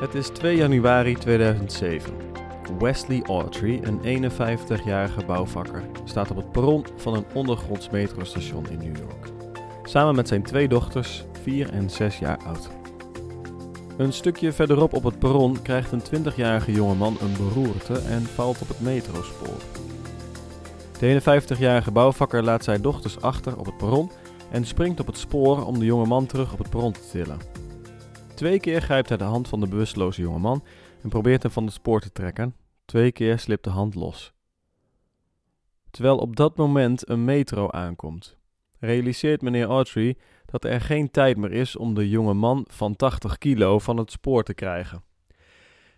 Het is 2 januari 2007. Wesley Autry, een 51-jarige bouwvakker, staat op het perron van een ondergronds metrostation in New York. Samen met zijn twee dochters, 4 en 6 jaar oud. Een stukje verderop op het perron krijgt een 20-jarige jongeman een beroerte en valt op het metrospoor. De 51-jarige bouwvakker laat zijn dochters achter op het perron en springt op het spoor om de jongeman terug op het perron te tillen. Twee keer grijpt hij de hand van de bewusteloze jongeman en probeert hem van het spoor te trekken. Twee keer slipt de hand los. Terwijl op dat moment een metro aankomt, realiseert meneer Autry dat er geen tijd meer is om de jonge man van 80 kilo van het spoor te krijgen.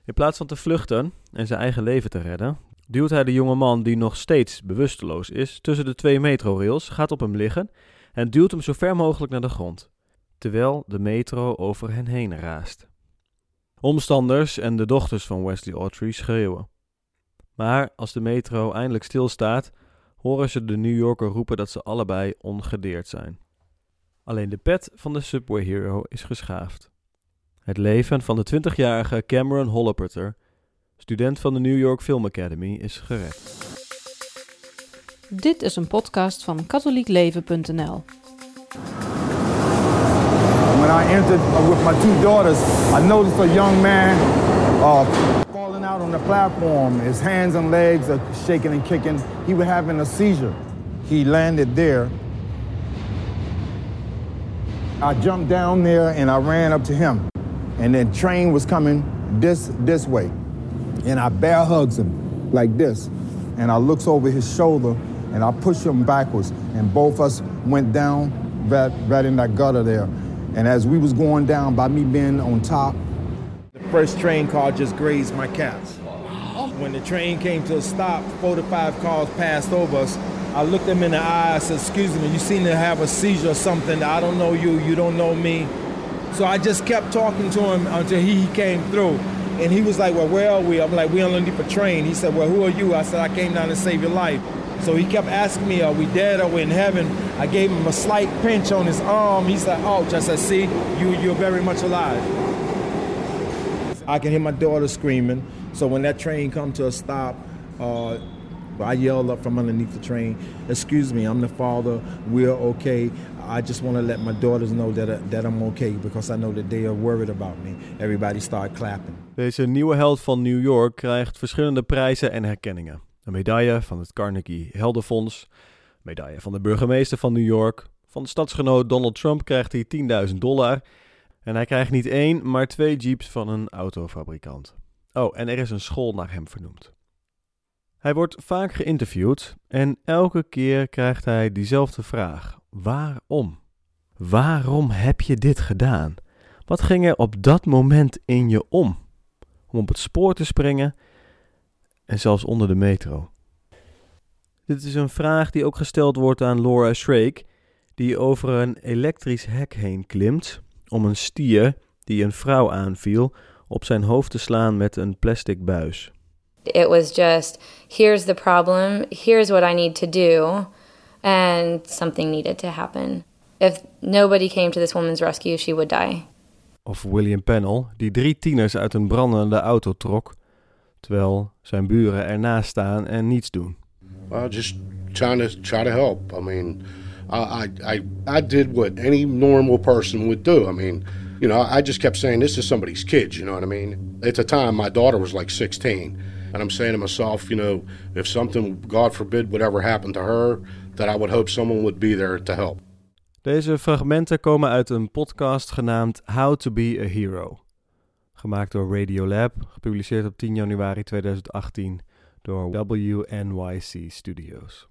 In plaats van te vluchten en zijn eigen leven te redden, duwt hij de jonge man die nog steeds bewusteloos is tussen de twee metrorails, gaat op hem liggen en duwt hem zo ver mogelijk naar de grond, terwijl de metro over hen heen raast. Omstanders en de dochters van Wesley Autry schreeuwen. Maar als de metro eindelijk stilstaat, horen ze de New Yorker roepen dat ze allebei ongedeerd zijn. Alleen de pet van de Subway Hero is geschaafd. Het leven van de 20-jarige Cameron Holleperter, student van de New York Film Academy, is gered. Dit is een podcast van katholiekleven.nl. When I entered uh, with my two daughters, I noticed a young man uh, falling out on the platform. His hands and legs are shaking and kicking. He was having a seizure. He landed there. I jumped down there and I ran up to him. And the train was coming this this way. And I bear hugs him like this. And I looks over his shoulder and I push him backwards. And both us went down right, right in that gutter there. And as we was going down, by me being on top, The first train car just grazed my cats. When the train came to a stop, four to five cars passed over us. I looked them in the eye. I said, "Excuse me, you seem to have a seizure or something. I don't know you. You don't know me." So I just kept talking to him until he came through. And he was like, Well, where are we? I'm like, We're underneath a train. He said, Well, who are you? I said, I came down to save your life. So he kept asking me, Are we dead? Are we in heaven? I gave him a slight pinch on his arm. He said, Ouch. I said, See, you, you're very much alive. I can hear my daughter screaming. So when that train come to a stop, uh, I yelled up from underneath the train, "Excuse me, I'm the father. We're okay. I just want to let my daughters know that, uh, that I'm okay because I know that they are worried about me." Everybody started clapping. Deze nieuwe held van New York krijgt verschillende prijzen en herkenningen. Een medaille van het Carnegie Heldenfonds, medaille van de burgemeester van New York, van de stadsgenoot Donald Trump krijgt hij 10.000 dollar en hij krijgt niet één, maar twee jeeps van een autofabrikant. Oh, en er is een school naar hem vernoemd. Hij wordt vaak geïnterviewd en elke keer krijgt hij diezelfde vraag: waarom? Waarom heb je dit gedaan? Wat ging er op dat moment in je om? Om op het spoor te springen en zelfs onder de metro. Dit is een vraag die ook gesteld wordt aan Laura Shrake, die over een elektrisch hek heen klimt om een stier die een vrouw aanviel op zijn hoofd te slaan met een plastic buis. It was just here's the problem, here's what I need to do, and something needed to happen. If nobody came to this woman's rescue, she would die. Of William Pennell, die drie tieners uit een brandende auto trok, terwijl zijn buren ernaast staan en niets doen. Well, just trying to try to help. I mean, I, I, I, did what any normal person would do. I mean, you know, I just kept saying, this is somebody's kid, you know what I mean? At the time, my daughter was like 16. And I'm saying to myself, you know, if something, God forbid, would ever happen to her, that I would hope someone would be there to help. Deze fragmenten komen uit een podcast genaamd How to Be a Hero. Gemaakt door Radiolab, gepubliceerd op 10 januari 2018 door WNYC Studios.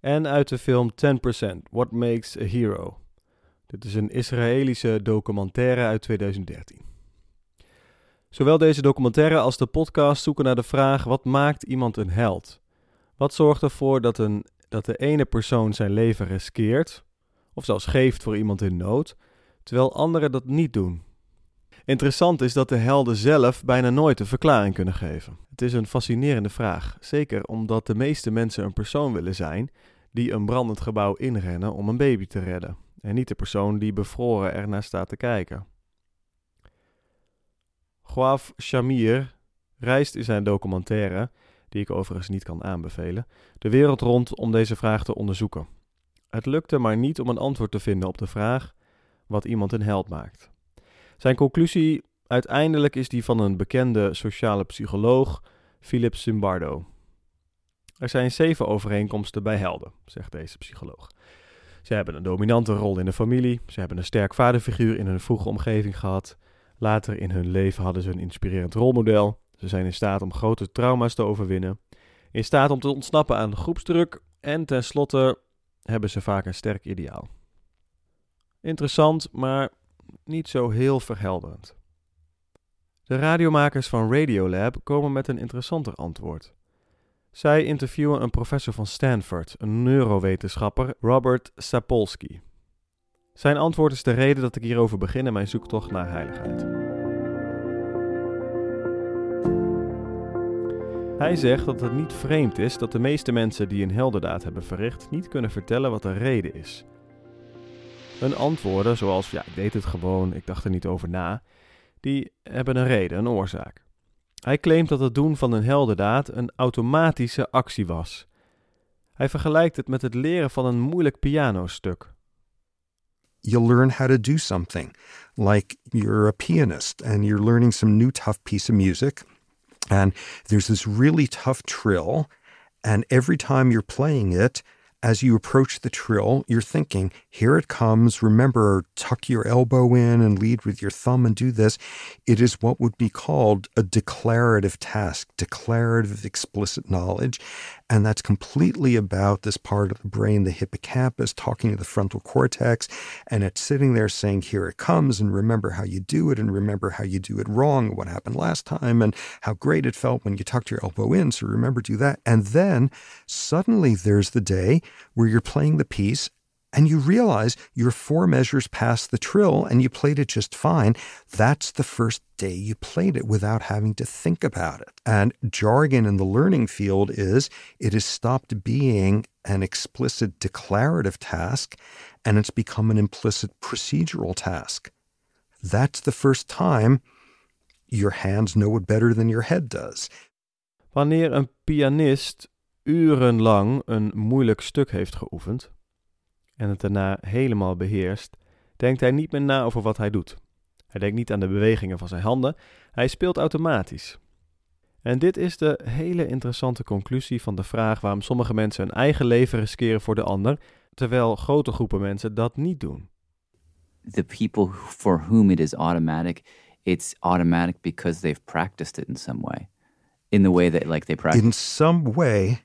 En uit de film 10% What Makes a Hero. Dit is een Israëlische documentaire uit 2013. Zowel deze documentaire als de podcast zoeken naar de vraag: wat maakt iemand een held? Wat zorgt ervoor dat, een, dat de ene persoon zijn leven riskeert, of zelfs geeft voor iemand in nood, terwijl anderen dat niet doen? Interessant is dat de helden zelf bijna nooit een verklaring kunnen geven. Het is een fascinerende vraag, zeker omdat de meeste mensen een persoon willen zijn die een brandend gebouw inrennen om een baby te redden, en niet de persoon die bevroren ernaar staat te kijken. Gouaf Shamir reist in zijn documentaire, die ik overigens niet kan aanbevelen, de wereld rond om deze vraag te onderzoeken. Het lukte maar niet om een antwoord te vinden op de vraag wat iemand een held maakt. Zijn conclusie uiteindelijk is die van een bekende sociale psycholoog, Philip Zimbardo. Er zijn zeven overeenkomsten bij helden, zegt deze psycholoog. Ze hebben een dominante rol in de familie, ze hebben een sterk vaderfiguur in hun vroege omgeving gehad. Later in hun leven hadden ze een inspirerend rolmodel. Ze zijn in staat om grote trauma's te overwinnen, in staat om te ontsnappen aan groepsdruk en tenslotte hebben ze vaak een sterk ideaal. Interessant, maar niet zo heel verhelderend. De radiomakers van Radiolab komen met een interessanter antwoord. Zij interviewen een professor van Stanford, een neurowetenschapper, Robert Sapolsky. Zijn antwoord is de reden dat ik hierover begin in mijn zoektocht naar heiligheid. Hij zegt dat het niet vreemd is dat de meeste mensen die een heldendaad hebben verricht niet kunnen vertellen wat de reden is. Hun antwoorden, zoals ja, ik deed het gewoon, ik dacht er niet over na, die hebben een reden, een oorzaak. Hij claimt dat het doen van een heldendaad een automatische actie was. Hij vergelijkt het met het leren van een moeilijk pianostuk. You'll learn how to do something, like you're a pianist and you're learning some new tough piece of music, and there's this really tough trill, and every time you're playing it, as you approach the trill, you're thinking, here it comes. Remember, tuck your elbow in and lead with your thumb and do this. It is what would be called a declarative task, declarative explicit knowledge. And that's completely about this part of the brain, the hippocampus, talking to the frontal cortex. And it's sitting there saying, Here it comes, and remember how you do it, and remember how you do it wrong, what happened last time, and how great it felt when you tucked your elbow in. So remember, do that. And then suddenly there's the day where you're playing the piece and you realize you're four measures past the trill and you played it just fine. That's the first day you played it without having to think about it. And jargon in the learning field is it has stopped being an explicit declarative task and it's become an implicit procedural task. That's the first time your hands know it better than your head does. Wanneer een pianist urenlang een moeilijk stuk heeft geoefend en het daarna helemaal beheerst, denkt hij niet meer na over wat hij doet. Hij denkt niet aan de bewegingen van zijn handen, hij speelt automatisch. En dit is de hele interessante conclusie van de vraag waarom sommige mensen hun eigen leven riskeren voor de ander, terwijl grote groepen mensen dat niet doen. The people for whom it is automatic, it's automatic because they've practiced it in some way. In the way that like they practice In some way,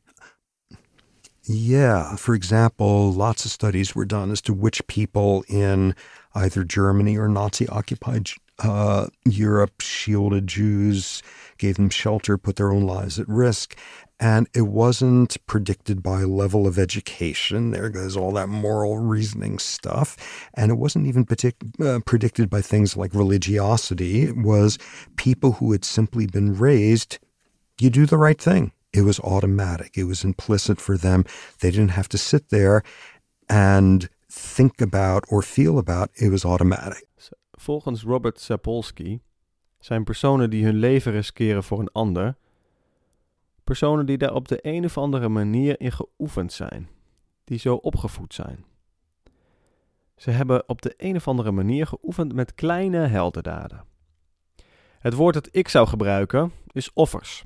yeah. For example, lots of studies were done as to which people in either Germany or Nazi occupied uh, Europe shielded Jews, gave them shelter, put their own lives at risk. And it wasn't predicted by level of education. There goes all that moral reasoning stuff. And it wasn't even partic- uh, predicted by things like religiosity. It was people who had simply been raised, you do the right thing. It was automatic. It was implicit for them. They didn't have to sit there and think about or feel about. It was automatic. Volgens Robert Sapolsky zijn personen die hun leven riskeren voor een ander, personen die daar op de een of andere manier in geoefend zijn, die zo opgevoed zijn. Ze hebben op de een of andere manier geoefend met kleine heldendaden. Het woord dat ik zou gebruiken is offers.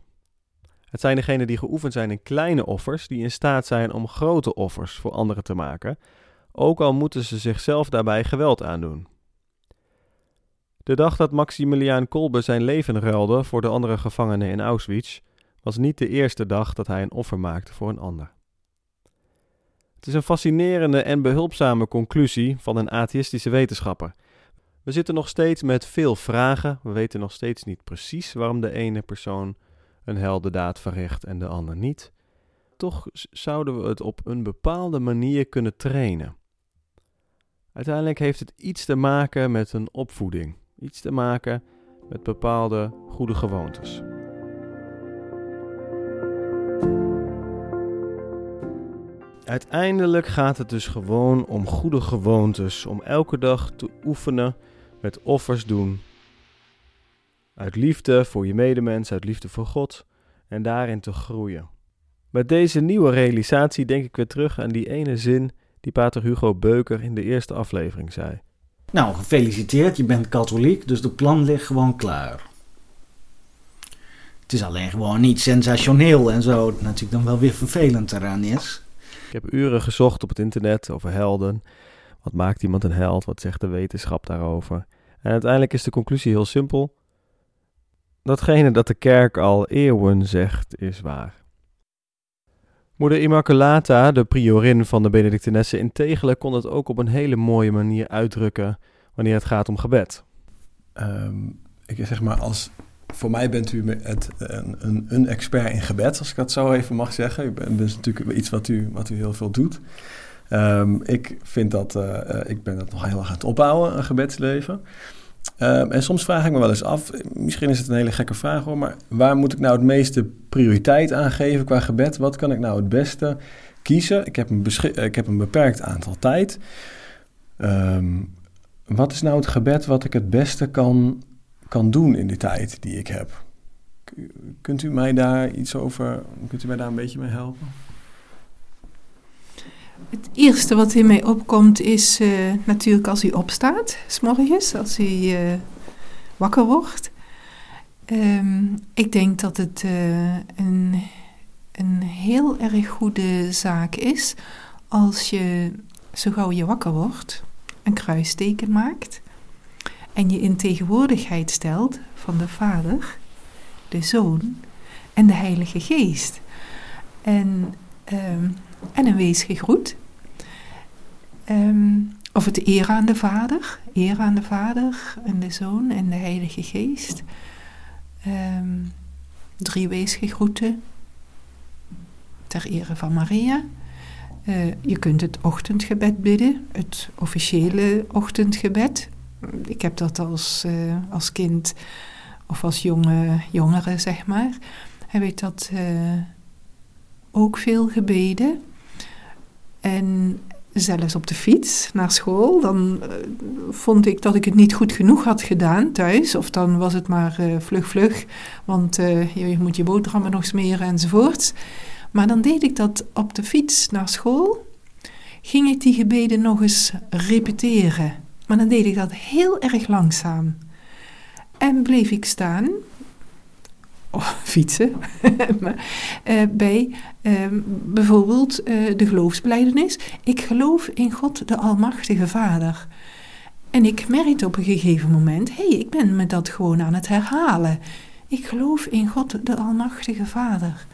Het zijn degenen die geoefend zijn in kleine offers, die in staat zijn om grote offers voor anderen te maken, ook al moeten ze zichzelf daarbij geweld aandoen. De dag dat Maximiliaan Kolbe zijn leven ruilde voor de andere gevangenen in Auschwitz, was niet de eerste dag dat hij een offer maakte voor een ander. Het is een fascinerende en behulpzame conclusie van een atheïstische wetenschapper. We zitten nog steeds met veel vragen, we weten nog steeds niet precies waarom de ene persoon een heldendaad verricht en de ander niet. Toch zouden we het op een bepaalde manier kunnen trainen. Uiteindelijk heeft het iets te maken met een opvoeding, iets te maken met bepaalde goede gewoontes. Uiteindelijk gaat het dus gewoon om goede gewoontes, om elke dag te oefenen met offers doen Uit liefde voor je medemens, uit liefde voor God en daarin te groeien. Met deze nieuwe realisatie denk ik weer terug aan die ene zin die pater Hugo Beuker in de eerste aflevering zei. Nou, gefeliciteerd, je bent katholiek, dus de plan ligt gewoon klaar. Het is alleen gewoon niet sensationeel en zo, natuurlijk dan wel weer vervelend eraan is. Ik heb uren gezocht op het internet over helden. Wat maakt iemand een held? Wat zegt de wetenschap daarover? En uiteindelijk is de conclusie heel simpel. Datgene dat de kerk al eeuwen zegt, is waar. Moeder Immaculata, de priorin van de Benedictinessen in Tegelen, kon het ook op een hele mooie manier uitdrukken wanneer het gaat om gebed. Um, ik zeg maar, als, voor mij bent u het, een, een, een, expert in gebed, als ik dat zo even mag zeggen. U dus natuurlijk iets wat u, wat u heel veel doet. Um, ik vind dat, uh, ik ben dat nog heel erg aan het opbouwen, een gebedsleven. Um, en soms vraag ik me wel eens af, misschien is het een hele gekke vraag hoor, maar waar moet ik nou het meeste prioriteit aan geven qua gebed? Wat kan ik nou het beste kiezen? Ik heb een, ik heb een beperkt aantal tijd. Um, wat is nou het gebed wat ik het beste kan, kan doen in die tijd die ik heb? Kunt u mij daar iets over, kunt u mij daar een beetje mee helpen? Het eerste wat in mij opkomt is uh, natuurlijk als u opstaat, s'morgens, als u uh, wakker wordt. Um, ik denk dat het uh, een, een heel erg goede zaak is als je zo gauw je wakker wordt, een kruisteken maakt en je in tegenwoordigheid stelt van de Vader, de Zoon en de Heilige Geest. En um, en een wees gegroet. Um, of het eer aan de Vader, eer aan de Vader en de Zoon en de Heilige Geest. Um, drie weesgegroeten ter ere van Maria. Uh, je kunt het ochtendgebed bidden, het officiële ochtendgebed. Ik heb dat als, uh, als kind of als jonge jongere, zeg maar, heb ik dat uh, ook veel gebeden. En zelfs op de fiets naar school, dan uh, vond ik dat ik het niet goed genoeg had gedaan thuis. Of dan was het maar uh, vlug vlug, want uh, je moet je boterhammen nog smeren enzovoort. Maar dan deed ik dat op de fiets naar school. Ging ik die gebeden nog eens repeteren. Maar dan deed ik dat heel erg langzaam. En bleef ik staan of fietsen, uh, bij uh, bijvoorbeeld uh, de geloofsbelijdenis. Ik geloof in God de Almachtige Vader. En ik merkte op een gegeven moment, hé, hey, ik ben me dat gewoon aan het herhalen. Ik geloof in God de Almachtige Vader.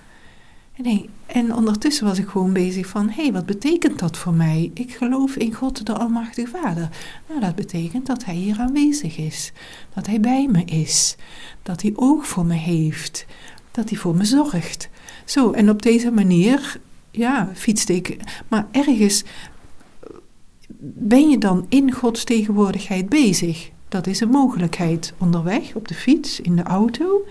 En ondertussen was ik gewoon bezig van, hé, hey, wat betekent dat voor mij? Ik geloof in God de Almachtige Vader. Nou, dat betekent dat Hij hier aanwezig is. Dat Hij bij me is. Dat Hij oog voor me heeft. Dat Hij voor me zorgt. Zo, en op deze manier, ja, fietste ik. Maar ergens ben je dan in Gods tegenwoordigheid bezig. Dat is een mogelijkheid. Onderweg, op de fiets, in de auto.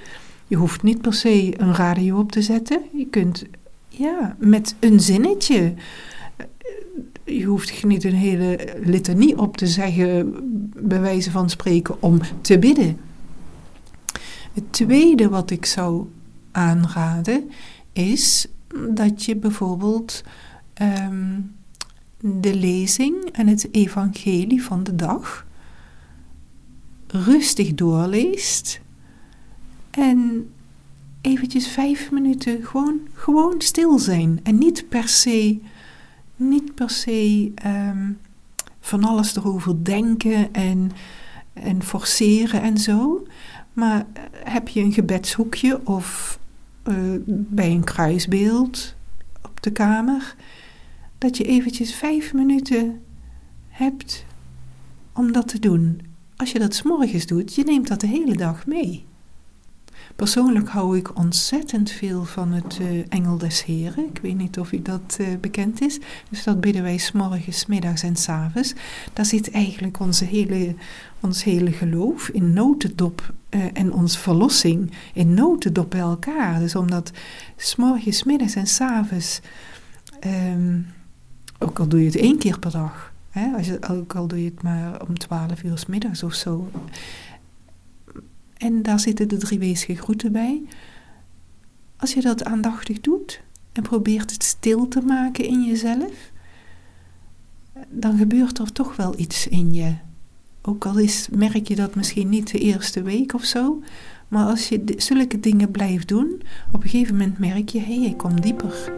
Je hoeft niet per se een radio op te zetten. Je kunt, ja, met een zinnetje. Je hoeft niet een hele litanie op te zeggen, bij wijze van spreken, om te bidden. Het tweede wat ik zou aanraden is dat je bijvoorbeeld um, de lezing en het evangelie van de dag rustig doorleest en eventjes vijf minuten gewoon, gewoon stil zijn. En niet per se, niet per se um, van alles erover denken en, en forceren en zo. Maar eh, heb je een gebedshoekje of uh, bij een kruisbeeld op de kamer, dat je eventjes vijf minuten hebt om dat te doen. Als je dat s'morgens doet, je neemt dat de hele dag mee. Persoonlijk hou ik ontzettend veel van het uh, Engel des Heren. Ik weet niet of u dat uh, bekend is. Dus dat bidden wij s'morgens, middags en s'avonds. Daar zit eigenlijk onze hele, ons hele geloof in notendop uh, en onze verlossing in notendop bij elkaar. Dus omdat s'morgens, middags en s'avonds, um, ook al doe je het één keer per dag, hè, als je, ook al doe je het maar om twaalf uur s middags of zo En daar zitten de drie weesige bij. Als je dat aandachtig doet en probeert het stil te maken in jezelf, dan gebeurt er toch wel iets in je. Ook al is, merk je dat misschien niet de eerste week of zo, maar als je zulke dingen blijft doen, op een gegeven moment merk je, hé, hey, ik kom dieper.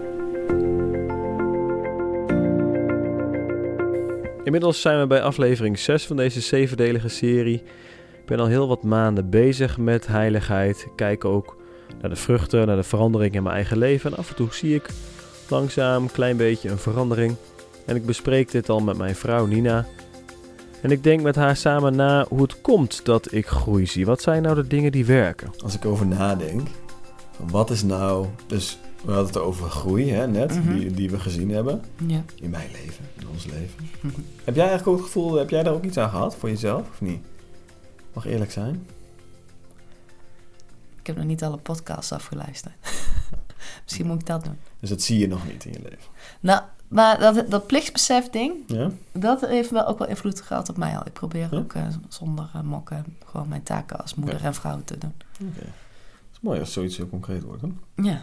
Inmiddels zijn we bij aflevering 6 van deze zevendelige serie. Ik ben al heel wat maanden bezig met heiligheid. Ik kijk ook naar de vruchten, naar de verandering in mijn eigen leven. En af en toe zie ik langzaam een klein beetje een verandering. En ik bespreek dit al met mijn vrouw Nina. En ik denk met haar samen na hoe het komt dat ik groei zie. Wat zijn nou de dingen die werken? Als ik over nadenk, wat is nou. Dus we hadden het over groei, hè, net, Mhm. die, die we gezien hebben. Ja. In mijn leven, in ons leven. heb jij eigenlijk ook het gevoel, heb jij daar ook iets aan gehad voor jezelf, of niet? Mag eerlijk zijn. Ik heb nog niet alle podcasts afgeluisterd. Misschien moet ik dat doen. Dus dat zie je nog niet in je leven. Nou, maar dat, dat plichtsbesef ding, Ja? dat heeft wel ook wel invloed gehad op mij al. Ik probeer Ja? ook eh, zonder eh, mokken gewoon mijn taken als moeder en vrouw te doen. Oké. Het is mooi als zoiets heel concreet wordt, hè? Ja.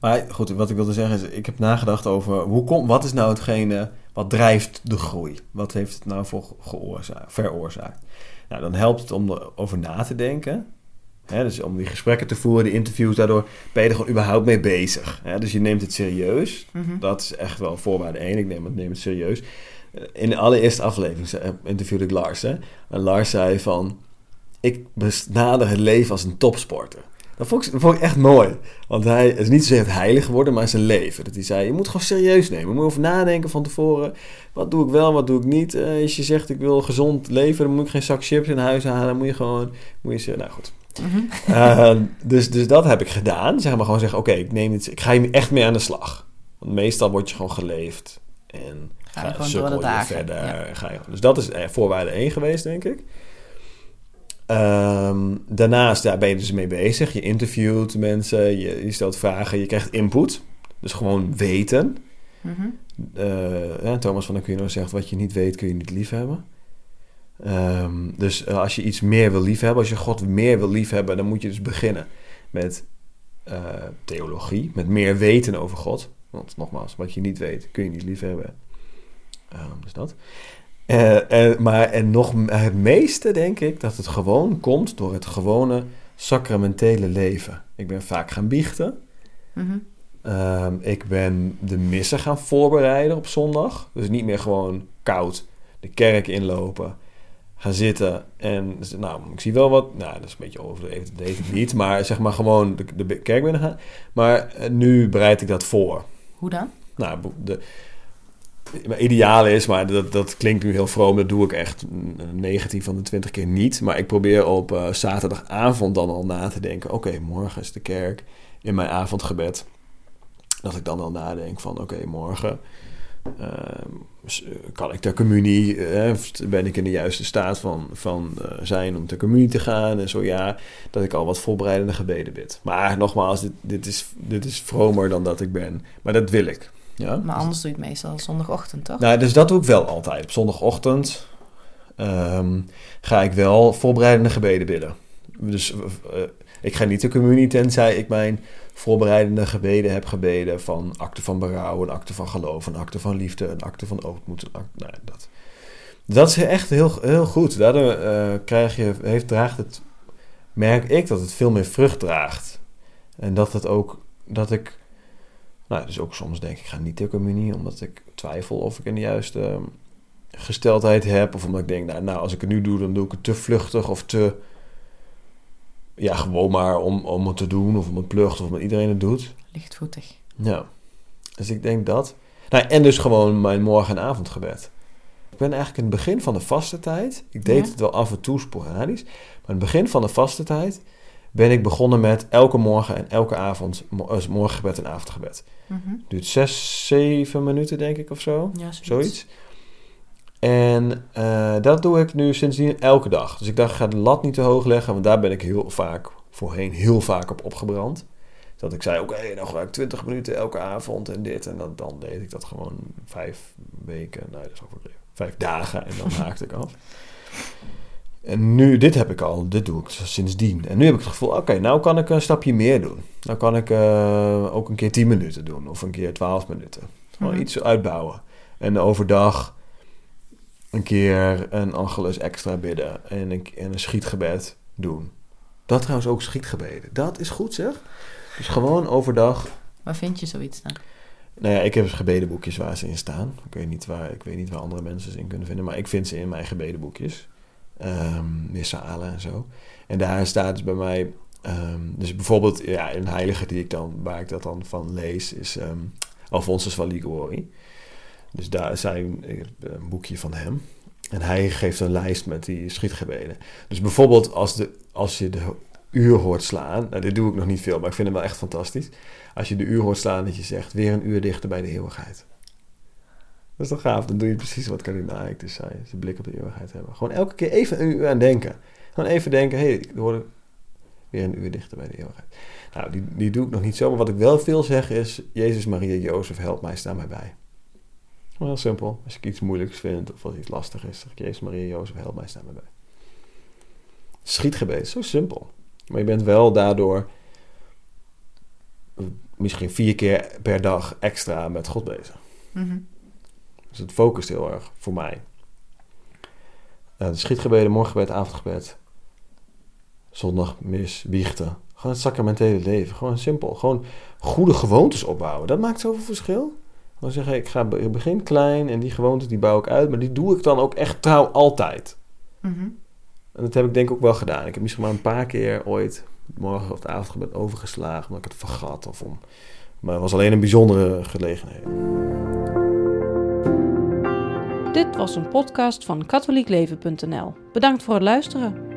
Maar goed, wat ik wilde zeggen is, ik heb nagedacht over hoe kom, wat is nou hetgene wat drijft de groei? Wat heeft het nou voor veroorzaakt? Nou, dan helpt het om erover na te denken. Dus om die gesprekken te voeren, die interviews, daardoor ben je er gewoon überhaupt mee bezig. Dus je neemt het serieus. Mhm. Dat is echt wel voorwaarde één. Ik neem het, neem het serieus. Eh, In de allereerste aflevering zei- interviewde ik Lars. Hè? En Lars zei van, ik benader het leven als een topsporter. Dat vond, ik, dat vond ik echt mooi. Want hij is niet zozeer het heilig geworden, maar zijn leven. Dat hij zei, je moet gewoon serieus nemen. Je moet over nadenken van tevoren. Wat doe ik wel, wat doe ik niet? Eh, als je zegt, ik wil gezond leven, dan moet ik geen zak chips in huis halen. Dan moet je gewoon, moet je zeggen, nou goed. Mhm. Eh, dus, dus dat heb ik gedaan. Zeg maar gewoon zeggen, oké, ik neem het, ik ga hier echt mee aan de slag. Want meestal word je gewoon geleefd. En Ga je gewoon sukkel door de je dagen, verder. ja. Ga je, dus dat is eh, voorwaarde 1 geweest, denk ik. Ehm, daarnaast daar ben je dus mee bezig. Je interviewt mensen, je, je stelt vragen, je krijgt input. Dus gewoon weten. Mhm. Eh, ja, Thomas van Aquino zegt, wat je niet weet kun je niet liefhebben. Ehm dus eh, als je iets meer wil liefhebben, als je God meer wil liefhebben, dan moet je dus beginnen met eh, theologie, met meer weten over God. Want nogmaals, wat je niet weet, kun je niet liefhebben. Ehm dus dat. Eh, eh, maar en nog het meeste denk ik dat het gewoon komt door het gewone sacramentele leven. Ik ben vaak gaan biechten. Mhm. Ehm, ik ben de missen gaan voorbereiden op zondag. Dus niet meer gewoon koud de kerk inlopen, gaan zitten en nou, ik zie wel wat. Nou, dat is een beetje overdreven, dat deed ik niet. Maar zeg maar gewoon de, de kerk binnen gaan. Maar eh, nu bereid ik dat voor. Hoe dan? Nou, de, ideaal is, maar dat, dat klinkt nu heel vroom, dat doe ik echt mm, 19 van de 20 keer niet. Maar ik probeer op eh, zaterdagavond dan al na te denken: oké, morgen is de kerk in mijn avondgebed. Dat ik dan al nadenk van: oké, morgen ehm, s- kan ik ter communie, eh, ben ik in de juiste staat van, van eh, zijn om ter communie te gaan? En zo ja, dat ik al wat voorbereidende gebeden bid. Maar nogmaals, dit, dit, is, dit is vromer dan dat ik ben. Maar dat wil ik. Ja? Maar anders doe je het meestal zondagochtend, toch? Nou, dus dat doe ik wel altijd. Op zondagochtend ehm, ga ik wel voorbereidende gebeden bidden. Dus eh, eh, ik ga niet de communie tenzij ik mijn voorbereidende gebeden heb gebeden van akte van berouw, een akte van geloof, een akte van liefde, een akte van ootmoed. Een akte, nou, dat. dat is echt heel, heel goed. Daardoor eh, krijg je, heeft, draagt het, merk ik dat het veel meer vrucht draagt. En dat het ook, dat ik nou, dus ook soms denk ik, ik ga niet ter communie, omdat ik twijfel of ik een de juiste ehm, gesteldheid heb. Of omdat ik denk, nou, nou, als ik het nu doe, dan doe ik het te vluchtig of te... Ja, gewoon maar om, om het te doen, of om het plucht, of omdat iedereen het doet. Lichtvoetig. Ja, dus ik denk dat. Nou, en dus gewoon mijn morgen- en avondgebed. Ik ben eigenlijk in het begin van de vaste tijd, ik deed Ja. het wel af en toe sporadisch, maar in het begin van de vaste tijd ben ik begonnen met elke morgen en elke avond eh, morgengebed en avondgebed. Mhm. Duurt zes, zeven minuten denk ik of zo. Ja, zoiets. zoiets. En eh, dat doe ik nu sindsdien elke dag. Dus ik dacht, ik ga de lat niet te hoog leggen, want daar ben ik heel vaak voorheen heel vaak op opgebrand. Dat ik zei, oké, dan ga ik 20 minuten elke avond en dit. En dan, dan deed ik dat gewoon vijf weken, nou dat is overdreven, vijf dagen en dan haakte ik af. En nu, dit heb ik al, dit doe ik sindsdien. En nu heb ik het gevoel, oké, nou kan ik een stapje meer doen. Nou kan ik eh, ook een keer 10 minuten doen of een keer 12 minuten. Gewoon iets uitbouwen. En overdag een keer een angelus extra bidden en een, en een schietgebed doen. Dat trouwens ook schietgebeden. Dat is goed zeg. Dus gewoon overdag. Waar vind je zoiets dan? Nou ja, ik heb gebedenboekjes waar ze in staan. Ik weet niet waar, ik weet niet waar andere mensen ze in kunnen vinden, maar ik vind ze in mijn gebedenboekjes. Ehm Missalen en zo. En daar staat dus bij mij, ehm, dus bijvoorbeeld ja, een heilige die ik dan, waar ik dat dan van lees, is ehm Alphonsus van Liguori. Dus daar zijn een boekje van hem. En hij geeft een lijst met die schietgebeden. Dus bijvoorbeeld als, de, als je de uur hoort slaan. Nou, dit doe ik nog niet veel, maar ik vind hem wel echt fantastisch. Als je de uur hoort slaan, dat je zegt: weer een uur dichter bij de eeuwigheid. Dat is toch gaaf? Dan doe je precies wat kardinaal Eijk dus zei. Zijn blik op de eeuwigheid hebben. Gewoon elke keer even een uur aan denken. Gewoon even denken: hé, hey, ik hoor weer een uur dichter bij de eeuwigheid. Nou, die, die doe ik nog niet zo. Maar wat ik wel veel zeg is: Jezus, Maria, Jozef, help mij, sta mij bij. Gewoon heel simpel. Als ik iets moeilijks vind of als iets lastig is, zeg Jezus, Maria, Jozef, help mij, sta mij bij. Schietgebed, zo simpel. Maar je bent wel daardoor misschien vier keer per dag extra met God bezig. Mhm. Dus het focust heel erg voor mij. Uh, de schietgebeden, morgengebed, avondgebed, zondag, mis, biechten. Gewoon het sacramentele leven. Gewoon simpel. Gewoon goede gewoontes opbouwen. Dat maakt zoveel verschil. Dan zeggen, ik, ga, ik begin klein en die gewoontes die bouw ik uit. Maar die doe ik dan ook echt trouw altijd. Mhm. En dat heb ik denk ik ook wel gedaan. Ik heb misschien maar een paar keer ooit morgen of de avondgebed overgeslagen. Omdat ik het vergat. Of om, maar het was alleen een bijzondere gelegenheid. Dit was een podcast van katholiekleven.nl. Bedankt voor het luisteren.